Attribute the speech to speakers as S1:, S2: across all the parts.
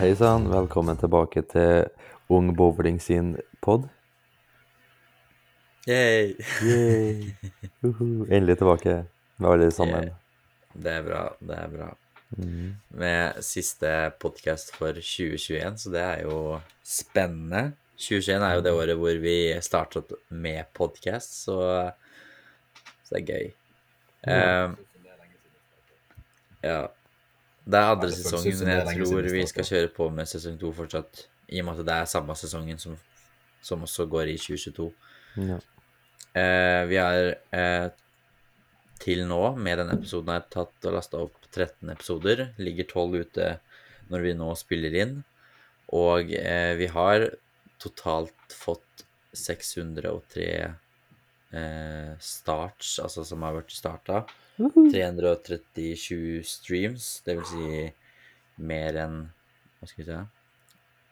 S1: Hei sann, velkommen tilbake til Ung Bowling sin pod.
S2: Yay!
S1: Yay. Uhu. Endelig tilbake med alle sammen.
S2: Det er bra, det er bra.
S1: Mm.
S2: Med siste podkast for 2021, så det er jo spennende. 2021 er jo det året hvor vi startet med podkast, så, så det er gøy. Eh, ja. Det er andre sesongen, men jeg tror
S3: vi
S2: skal kjøre på med sesong to fortsatt. I og med at det er samme sesongen som, som også går i 2022.
S1: Ja.
S2: Eh, vi har eh, til nå, med denne episoden, har jeg tatt og lasta opp 13 episoder. Ligger 12 ute når vi nå spiller inn. Og eh, vi har totalt fått 603 eh, starts, altså som har vært starta. 337 streams, det vil si mer enn Hva skal vi si?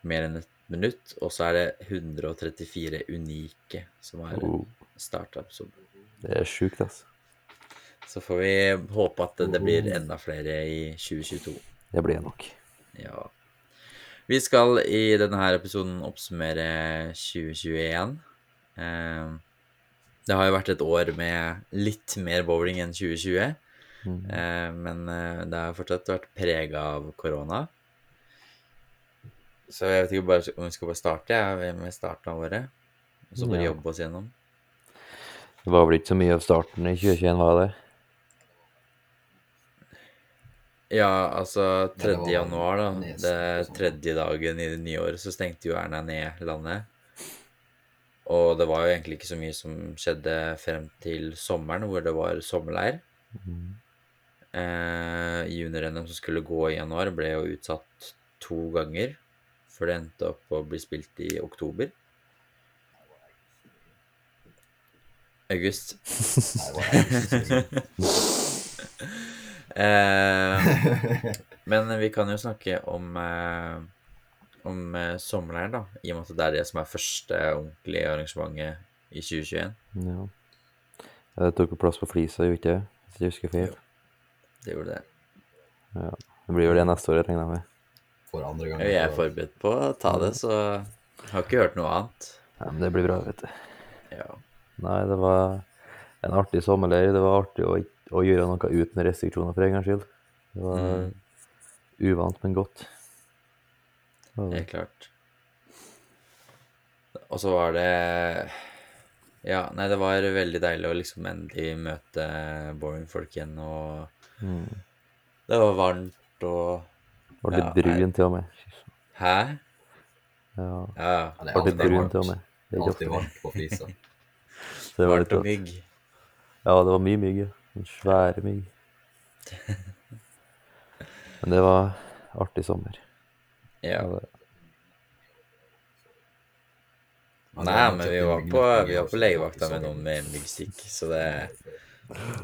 S2: Mer enn et minutt. Og så er det 134 unike som har
S1: Oh,
S2: starta episoden.
S1: det er sjukt, altså.
S2: Så får vi håpe at det blir enda flere i 2022.
S1: Det blir det nok.
S2: Ja. Vi skal i denne her episoden oppsummere 2021. Eh, Det har jo vært et år med litt mer bowling enn 2020.
S1: Mm.
S2: Eh, Men eh, det har fortsatt vært prega av korona. Så jeg vet ikke bare om vi skal bare starte jeg, med starten av året. Og så bare
S1: Ja.
S2: jobbe oss gjennom.
S1: Det var vel ikke så mye av starten i 2021, var det?
S2: Ja, altså 3. januar, da. Det
S3: sånn.
S2: tredje dagen i det nye året, så stengte jo Erna ned landet. Og det var jo egentlig ikke så mye som skjedde frem til sommeren, hvor det var sommerleir.
S1: Mm.
S2: Eh, Junior-NM som skulle gå i januar, ble jo utsatt to ganger. For det endte opp å bli spilt i oktober. August. Eh, men vi kan jo snakke om eh, om eh, sommerleiren, da. I og med at det er det som er første ordentlige arrangementet i 2021.
S1: Ja. Det tok jo plass på Flisa, gjorde ikke det? Hvis jeg husker feil.
S2: Det gjorde det.
S1: Ja. Det blir jo det neste år, regner jeg med.
S3: for andre gang.
S2: Jeg er forberedt på å ta det, så jeg har ikke hørt noe annet.
S1: Ja, men det blir bra, vet du.
S2: Ja.
S1: Nei, det var en artig sommerleir. Det var artig å, å gjøre noe uten restriksjoner for en gangs skyld. Det var
S2: Mm.
S1: uvant, men godt. Var.
S2: Helt klart. Og så var det Ja, nei, det var veldig deilig å liksom endelig møte boring-folk igjen, og
S1: Mm.
S2: det var varmt og
S1: Var litt
S2: Ja,
S1: brun til og med.
S2: Hæ?
S1: Ja,
S2: Ja,
S3: Ja, det er
S1: litt
S3: alltid
S1: brun
S3: varmt.
S1: til og med. Det er
S3: Alltid varmt på flisa.
S1: Det var
S2: varmt
S1: litt
S2: og mygg.
S1: Ja, det var mye mygg. En Svære mygg. Men det var artig sommer.
S2: Ja. Nei, men vi var på, vi var på legevakta med noen med myggstikk, så det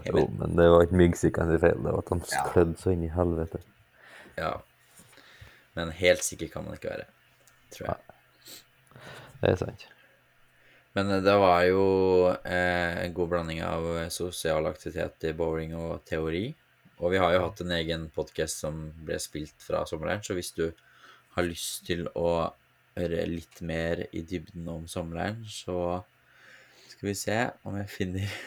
S1: Jo, men det var ikke myggstikkene sin feil. Det var at de
S3: Ja.
S1: klødde så inn i helvete.
S2: Ja. Men helt sikker kan man ikke være, tror jeg.
S1: Det er sant.
S2: Men eh, det var jo eh, en god blanding av eh, sosial aktivitet i bowling og teori. Og vi har jo hatt en egen podkast som ble spilt fra sommerleiren, så hvis du har lyst til å høre litt mer i dybden om sommerleiren, så skal vi se om jeg finner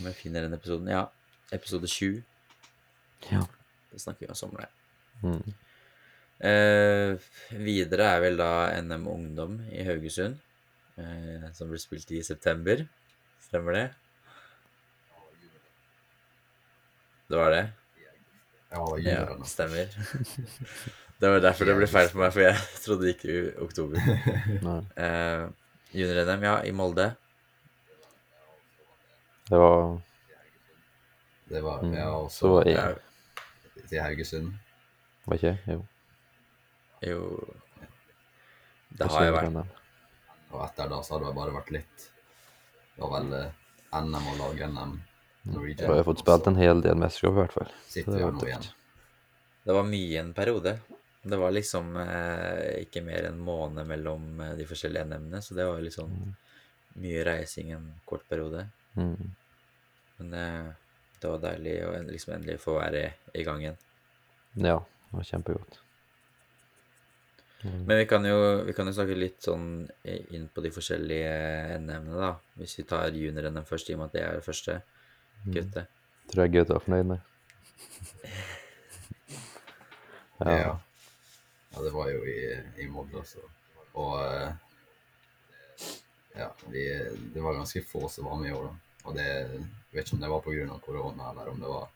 S2: Om jeg finner den episoden. Ja, episode 7.
S1: Ja.
S2: Da snakker vi om sommerleir.
S1: Mm.
S2: Eh, videre er vel da NM Ungdom i Haugesund, eh, som ble spilt i september. Stemmer det? Det var det?
S3: Ja,
S2: Ja, stemmer. Det var derfor det ble feil for meg, for jeg trodde det gikk i oktober.
S1: Nei.
S2: Eh, Junior-NM, ja, i Molde.
S1: Det var
S3: Det var
S1: Mm.
S3: ja,
S1: også
S3: også
S1: var jeg
S2: Ja,
S3: til Haugesund.
S1: Var ikke? Jo.
S2: jo Det har
S1: jeg
S2: vært
S3: Og etter da så hadde det bare vært litt Det var vel eh, NM og lag-NM.
S1: Så har jeg fått spilt en hel del mesterskap, i hvert fall.
S3: Sitter
S1: det var
S3: nå igjen.
S2: Det var mye en periode. Det var liksom eh, ikke mer enn en måned mellom eh, de forskjellige NM-ene, så det var liksom mye reising en kort periode.
S1: Mm.
S2: Men eh, det var deilig å liksom endelig få være i gang igjen.
S1: Ja, det var kjempegodt.
S2: Men vi kan, jo, vi kan jo snakke litt sånn inn på de forskjellige NM-ene, da. Hvis vi tar junior-NM først, i og med at det er det første kuttet.
S1: Tror jeg Gaute var fornøyd med.
S3: Ja. ja. det var jo i, i Molde, altså. Og eh, ja, vi, det var ganske få som var med i år, da. Og det jeg vet ikke om det var pga. korona, eller om det var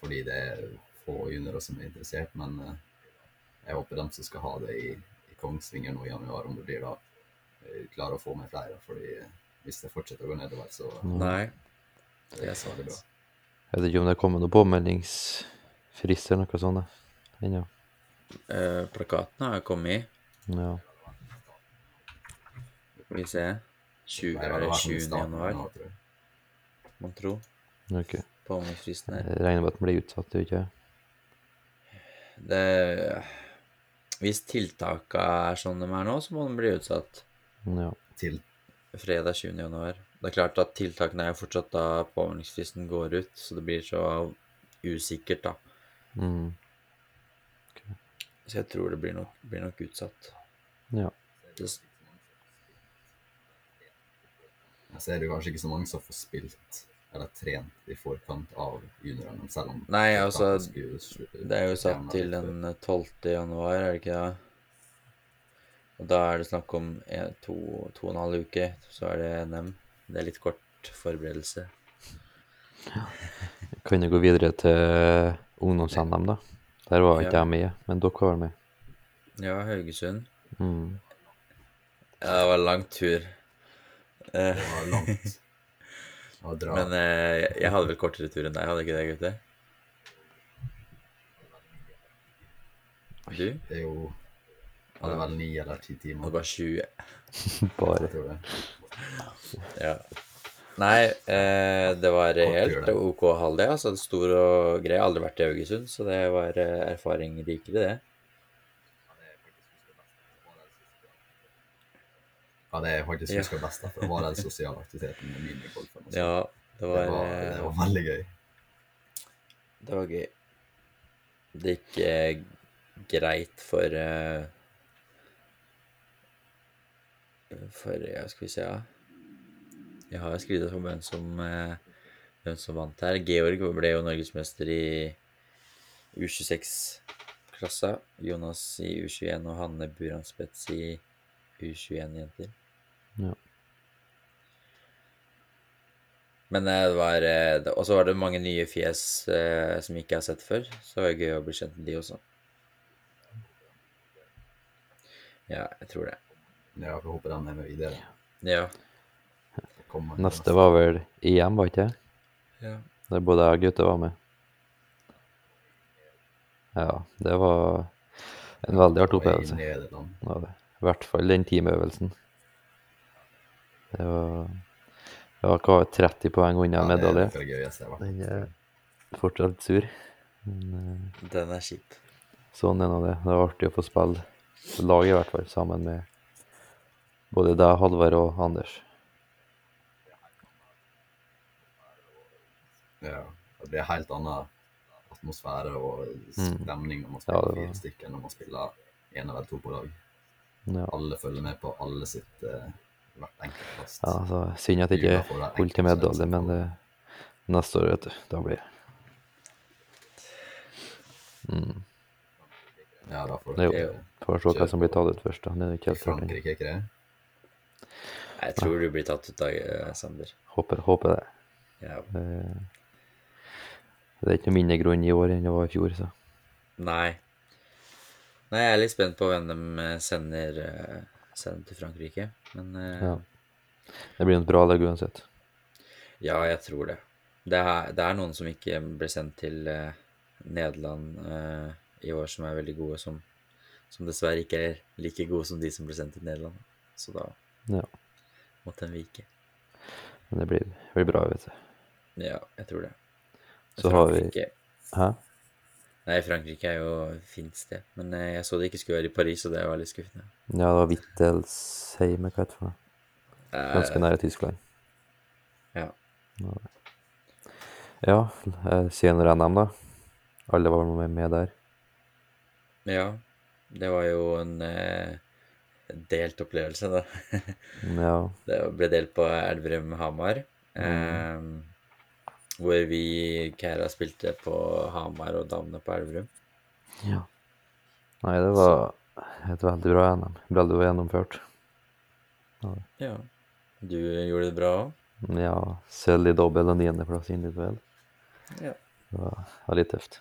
S3: fordi det er få juniorer som er interessert, men eh, jeg håper de som skal ha det i, i Kongsvinger nå i januar, om det blir da, eh, klarer å få med flere. fordi hvis det fortsetter å gå nedover, så
S2: Nei.
S3: Det er så bra.
S1: Jeg vet ikke om det kommer noen påmeldingsfrist eller noe sånt ennå.
S2: Eh, plakatene har kommet. i.
S1: Ja.
S2: Skal vi se 20,
S3: Nei, det
S2: er
S3: var
S2: det
S3: i hvert fall
S2: 20. januar,
S3: må jeg.
S2: tro?
S1: Ok.
S2: Påmeldingsfristen her.
S1: Jeg regner med at den blir utsatt, gjør ikke jeg?
S2: Det Hvis tiltakene er sånn de er nå, så må de bli utsatt.
S1: Ja.
S3: Til
S2: Fredag 20. januar. Det er klart at tiltakene er jo fortsatt da påmeldingsfristen går ut, så det blir så usikkert, da.
S1: Mm.
S2: Så jeg tror det blir nok, blir nok utsatt.
S1: Ja.
S2: Det,
S3: Jeg ser det jo kanskje ikke så mange som får spilt eller trent i forkant av juniorene, selv om
S2: Nei, altså, det er jo satt til den 12. januar, er det ikke det? Og da er det snakk om en, to, to og en halv uke, så er det NM. Det er litt kort forberedelse.
S1: Kan jo gå videre til ungdoms-NM, da. Der var ikke
S2: Ja.
S1: jeg med, men dere var med.
S2: Ja, Haugesund.
S1: Mm.
S2: Ja, det var en lang tur. Eh,
S3: Det var langt dra.
S2: men eh, jeg hadde vel kortere tur enn deg, hadde ikke det, gutter? Du?
S3: Det er jo hadde var ni eller ti
S2: Det var 20.
S1: Bare.
S3: Det.
S2: Ja. Nei, eh, det var helt
S3: det.
S2: OK halv, det. Altså, stor og grei. Aldri vært i Haugesund, så det var eh, erfaring rikere, det.
S3: Ja, det er faktisk
S2: Ja.
S3: best, at det var den sosiale aktiviteten med minigolfen. også.
S2: Ja, det
S3: det,
S2: var, eh,
S3: det var veldig gøy.
S2: Det var gøy. Det gikk eh, greit for eh, For ja, skal vi se ja. Jeg har skrevet om hvem som eh, hvem som vant her. Georg ble jo norgesmester i U26-klassa. Jonas i U21 og Hanne Buranspets i U21-jenter.
S1: Ja.
S2: Men eh, det var eh, Og så var det mange nye fjes eh, som ikke jeg har sett før. Så det var gøy å bli kjent med de også. Ja, jeg tror det.
S3: Ja, jeg håper den er med videre.
S2: Ja.
S3: Kommer-
S1: Neste var vel EM, var ikke det?
S2: ja.
S1: Der både jeg og Gaute var med. Ja, det var en veldig artig opplevelse. Det. I hvert fall den teamøvelsen. Det var Det var ikke 30 poeng unna
S3: Ja,
S1: medalje.
S3: jeg
S1: Den er fortsatt sur. Men eh,
S2: Den er kjip.
S1: sånn er nå det. Det var artig å få spille lag, i hvert fall, sammen med både deg, Halvard og Anders.
S3: Ja, det blir helt annen atmosfære og stemning når man spiller
S1: Ja,
S3: fire stykker enn når man spiller én eller to på lag.
S1: Ja.
S3: Alle følger med på alle sitt uh, hvert enkelt kast.
S1: Ja, altså, Synd at det ikke holdt til medalje, men det, neste år, vet du, da blir. Mm.
S3: Ja, da får
S1: Jo,
S3: dere
S1: får se hva som blir tatt ut først. da. Det er ikke helt.
S3: Frankrike, ikke det?
S2: Jeg tror du blir tatt ut av eh, Sander.
S1: Håper, håper det.
S2: Ja.
S1: det. Det er ikke noe mindre grunn i år enn det var i fjor, så.
S2: Nei. Nei, jeg er litt spent på hvem de eh, sender, eh, sender til Frankrike. Men eh,
S1: Ja. Det blir et bra lag uansett.
S2: Ja, jeg tror det. Det er, det er noen som ikke ble sendt til uh, Nederland uh, i år, som er veldig gode, som, som dessverre ikke er like gode som de som ble sendt til Nederland. Så da
S1: Ja.
S2: måtte en vike.
S1: Men det blir, blir bra, vet du.
S2: Ja, jeg tror det.
S1: Så har vi- Hæ?
S2: Nei, Frankrike er jo et fint sted. Men eh, jeg så det ikke skulle være i Paris, og det var litt skuffende.
S1: Ja, det var Wittelsheim, hva heter det for noe?
S2: Eh,
S1: Ganske nære Tyskland.
S2: Ja.
S1: Ja, eh, senere NM, da. Alle var med, med der.
S2: ja. Det var jo en eh, delt opplevelse, da.
S1: Ja.
S2: Det ble delt på Elverum-Hamar. Eh, hvor vi Kæra spilte på Hamar og damene på Elverum.
S1: ja. Nei, det var et veldig bra NM. Veldig gjennomført.
S2: Ja. Du gjorde det bra òg?
S1: Ja, Selv i dobbel og niendeplass individuell.
S2: Ja.
S1: Det var, var litt tøft.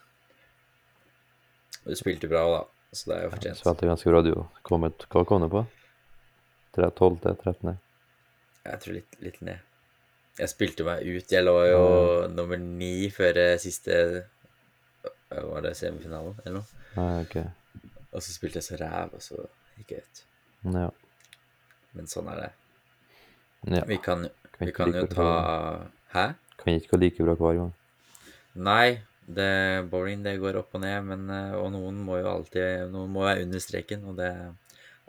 S2: Du spilte bra òg, da. Så det er jo fortjent.
S1: Spilte ganske bra, du Kommet, Hva kom du på? 12. 13.?
S2: Jeg tror litt, litt ned. Jeg spilte meg ut. Jeg lå jo nummer ni før siste Var det semifinalen, eller noe?
S1: Nei, ok.
S2: Og så spilte jeg så ræv, og så gikk jeg ut.
S1: Ja.
S2: Men sånn er det.
S1: ja.
S2: Vi kan,
S1: Kan
S2: vi kan
S1: like
S2: jo
S1: ta.
S2: Hæ?
S1: Kan ikke gå like bra hver gang.
S2: Nei, det bowling det går opp og ned, men eh, Og noen må jo alltid Noen må være under streken, og det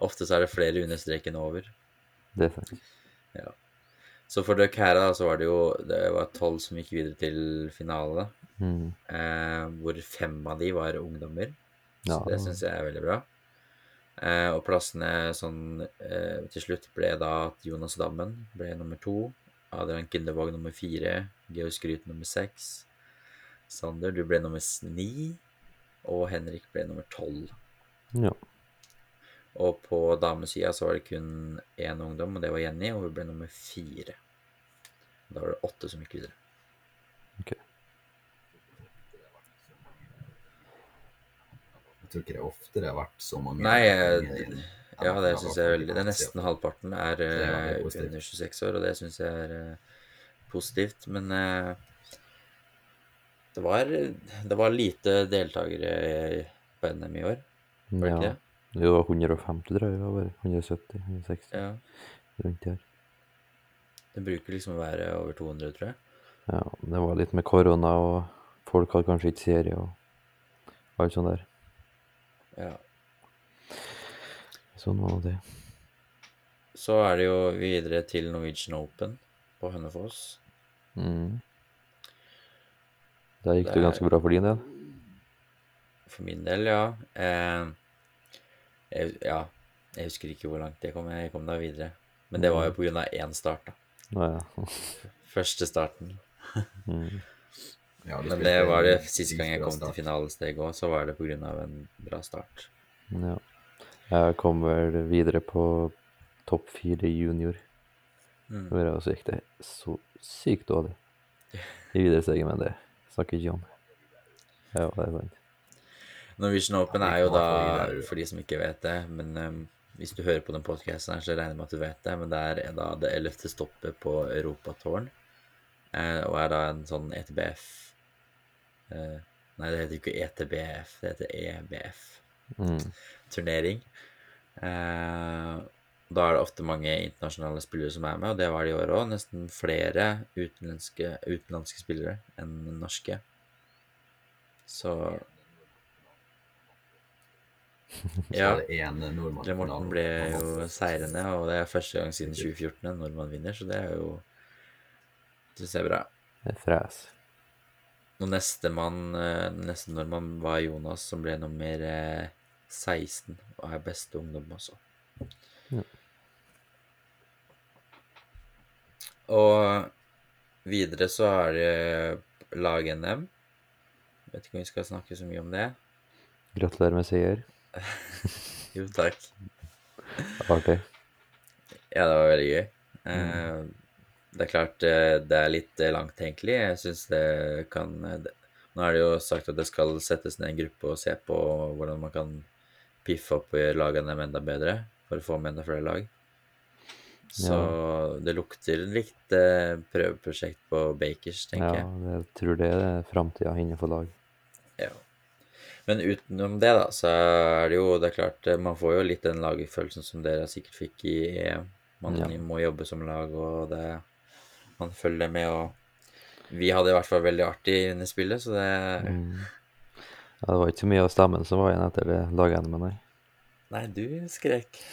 S2: Ofte så er det flere under streken over.
S1: Det er Ja.
S2: Så for Duck Hæra da, så var det jo Det var tolv som gikk videre til finale,
S1: Mm.
S2: eh, hvor fem av de var ungdommer. Så
S1: Ja,
S2: det syns jeg er veldig bra. Eh, og plassene sånn eh, til slutt ble da at Jonas Dammen ble nummer to. Adrian Kindervåg nummer fire. Georg Skryt nummer seks. Sander, du ble nummer ni. Og Henrik ble nummer tolv.
S1: ja.
S2: Og på damesida så var det kun én ungdom, og det var Jenny, og hun ble nummer fire. Da var det åtte som gikk videre.
S1: Ok.
S3: Jeg tror ikke det er ofte det har vært så mange
S2: Nei, eh, ja, det syns jeg er
S3: veldig
S2: Det er nesten halvparten er
S3: er
S2: eh, under 26 år, og det syns jeg er eh, positivt. Men eh, det var Det var lite deltakere på NM i år, var det ikke det?
S1: Det var 150, tror jeg. Var bare 170, 160
S2: Ja.
S1: rundt her.
S2: Det bruker liksom å være over 200, tror jeg.
S1: Ja, det var litt med korona, og folk hadde kanskje ikke serie og alt sånt der.
S2: Ja.
S1: Sånn var nå det.
S2: Så er det jo videre til Norwegian Open på Hønefoss.
S1: Mm. Der gikk
S2: Det
S1: det ganske bra for din del.
S2: For min del, ja. Eh, jeg, ja. Jeg husker ikke hvor langt jeg kom. Jeg kom da videre. Men det var jo på grunn av én start, da.
S1: Nå, ja.
S2: Første starten.
S1: Mm.
S3: Ja,
S2: Men det var det siste gang jeg kom til finalesteg òg, så var det av en bra start.
S1: ja. Jeg kom vel videre på topp fire junior.
S2: Mm.
S1: Og så gikk det så sykt dårlig i videre steget, men det snakker ikke om. Ja, det er sant.
S2: Norwegian Open er jo da, for de som ikke vet det Men um, hvis du hører på den podkasten her, så regner jeg med at du vet det. Men det er da det ellevte stoppet på Europatårn. Eh, og er da en sånn ETBF eh, Nei, det heter ikke ETBF, det heter EBF.
S1: Mm.
S2: Turnering. Eh, da er det ofte mange internasjonale spillere som er med, og det var det i år òg. Nesten flere utenlandske, utenlandske spillere enn norske. Så Ja.
S3: det
S2: Morten ble jo seirende, og det er første gang siden 2014 en nordmann vinner, så det er jo Syns jeg er bra.
S1: Det er fres.
S2: Og nestemann, eh, neste nordmann var Jonas, som ble nummer eh, 16, og er beste ungdom også.
S1: Ja.
S2: Og videre så er det lag-NM. Vet ikke om vi skal snakke så mye om det.
S1: Gratulerer med seier.
S2: Jo, takk.
S1: Artig.
S2: Ja, det var veldig gøy. Mm. det er klart eh, det er litt eh, langt, egentlig. Jeg syns det kan eh, Nå er det jo sagt at det skal settes ned en gruppe og se på hvordan man kan piffe opp lagene enda bedre for å få med enda flere lag. Så det lukter litt eh, prøveprosjekt på Bakers,
S1: Ja,
S2: tenker jeg.
S1: jeg tror det er framtida innenfor lag.
S2: Ja. Men utenom det, da, så er det jo det er klart eh, Man får jo litt den lagfølelsen som dere sikkert fikk i EM. Man
S1: Ja.
S2: må jobbe som lag, og det Man følger med, og Vi hadde i hvert fall veldig artig under spillet, så det
S1: Mm. Ja, det var ikke så mye av stemmen som var igjen etter det lag-NM-et, nei.
S2: Nei, du skrek.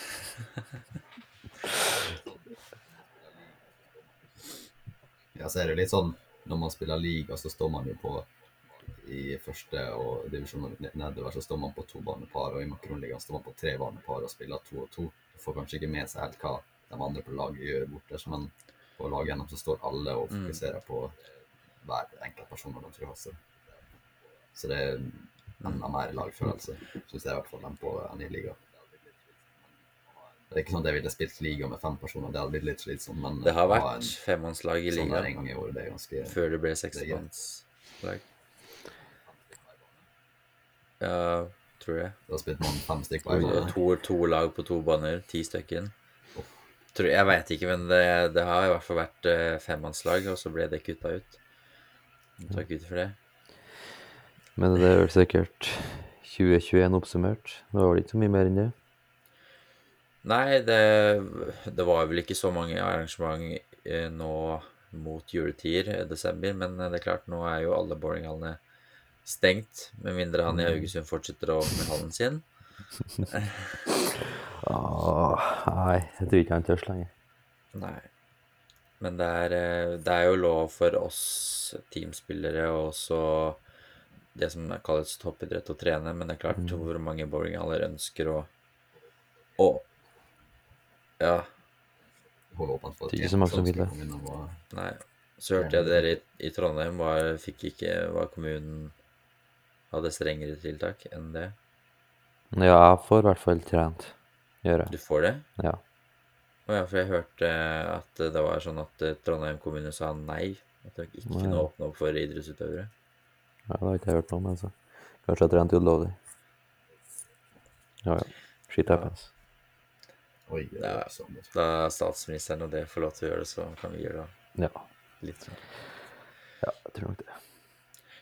S3: Ja, så er det litt sånn når man spiller liga, så står man jo på i første og divisjon nedover så står man på to barnepar, og i Makronligaen står man på tre barnepar og spiller to og to. Du får kanskje ikke med seg helt hva de andre på laget gjør borte, men på laget gjennom så står alle og fokuserer på hver enkelt person de tror har. Så det er enda mer lagfølelse, syns jeg i hvert fall, enn på en ny liga. Det er ikke sånn at jeg ville spilt liga med fem personer, det hadde blitt litt slitsomt, men
S2: Det har vært
S3: en
S2: femmannslag i
S3: sånn en gang i året, det er ganske
S2: før det ble
S3: Det
S2: seksmannslag. Ja, tror jeg.
S3: Da spilte man fem stykker en gang.
S2: to, to lag på to baner, ti stykker. Oh. jeg veit ikke, men det, det har i hvert fall vært eh, femmannslag, og så ble det kutta ut. Takk ut for det.
S1: Men det er vel sikkert 2021 oppsummert. Det var vel ikke så mye mer enn det.
S2: Nei, det, det var vel ikke så mange arrangement eh, nå mot juletider i desember, men eh, det er klart, nå er jo alle bowlinghallene stengt, med mindre han i Haugesund fortsetter å åpne hallen sin.
S1: Åh, nei, jeg tror ikke han tør lenger.
S2: Nei. Men det er, eh, det er jo lov for oss teamspillere og også det som kalles toppidrett å trene, men det er klart hvor mange bowlinghaller ønsker å å Ja,
S3: Holde åpent for
S1: Det er ikke så mange som vil det.
S2: nei. Så hørte jeg dere i, i Trondheim var, fikk ikke var kommunen hadde strengere tiltak enn det.
S1: Ja, jeg får i hvert fall trent. Gjøre.
S2: Du får det?
S1: Ja.
S2: Å ja, for jeg hørte at det var sånn at eh, Trondheim kommune sa nei. At de ikke
S1: Nei.
S2: kunne åpne opp for idrettsutøvere.
S1: ja. Det har ikke jeg hørt noe om, altså. Kanskje jeg trente ulovlig. Ja, ja. Shit happens.
S3: Oi, det
S2: Ja.
S3: er sånn.
S2: Da statsministeren og det får lov til å gjøre det, så kan vi gjøre det
S1: Ja.
S2: litt sånn.
S1: ja, jeg tror nok det.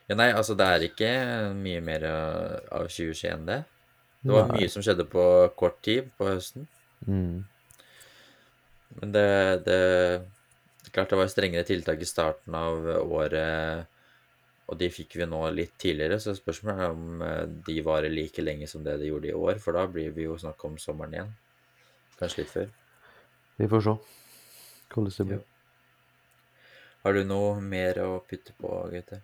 S2: Ja, nei, altså det er ikke mye mer uh, av 2021, det. Det var
S1: Nei.
S2: mye som skjedde på kort tid på høsten.
S1: Mm.
S2: Men det, det Klart det var strengere tiltak i starten av året, og de fikk vi nå litt tidligere, så spørsmålet er om eh, de varer like lenge som det de gjorde i år, for da blir vi jo snakk om sommeren igjen. Kanskje litt før.
S1: Vi får se hvordan det blir.
S2: Ja. Har du noe mer å putte på, Gaute?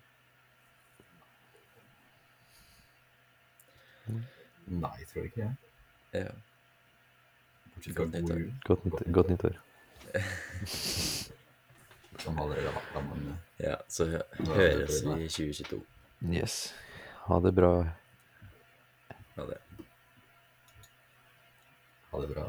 S3: Nei, jeg tror ikke jeg.
S2: Ja. Godt
S3: god
S2: nyttår.
S1: Godt, nytt, godt nyttår.
S3: Som allerede har vært sammen. eh,
S2: ja, så hø høres vi i 2022.
S1: Yes. Ha det bra.
S2: Ha det.
S3: ha det bra.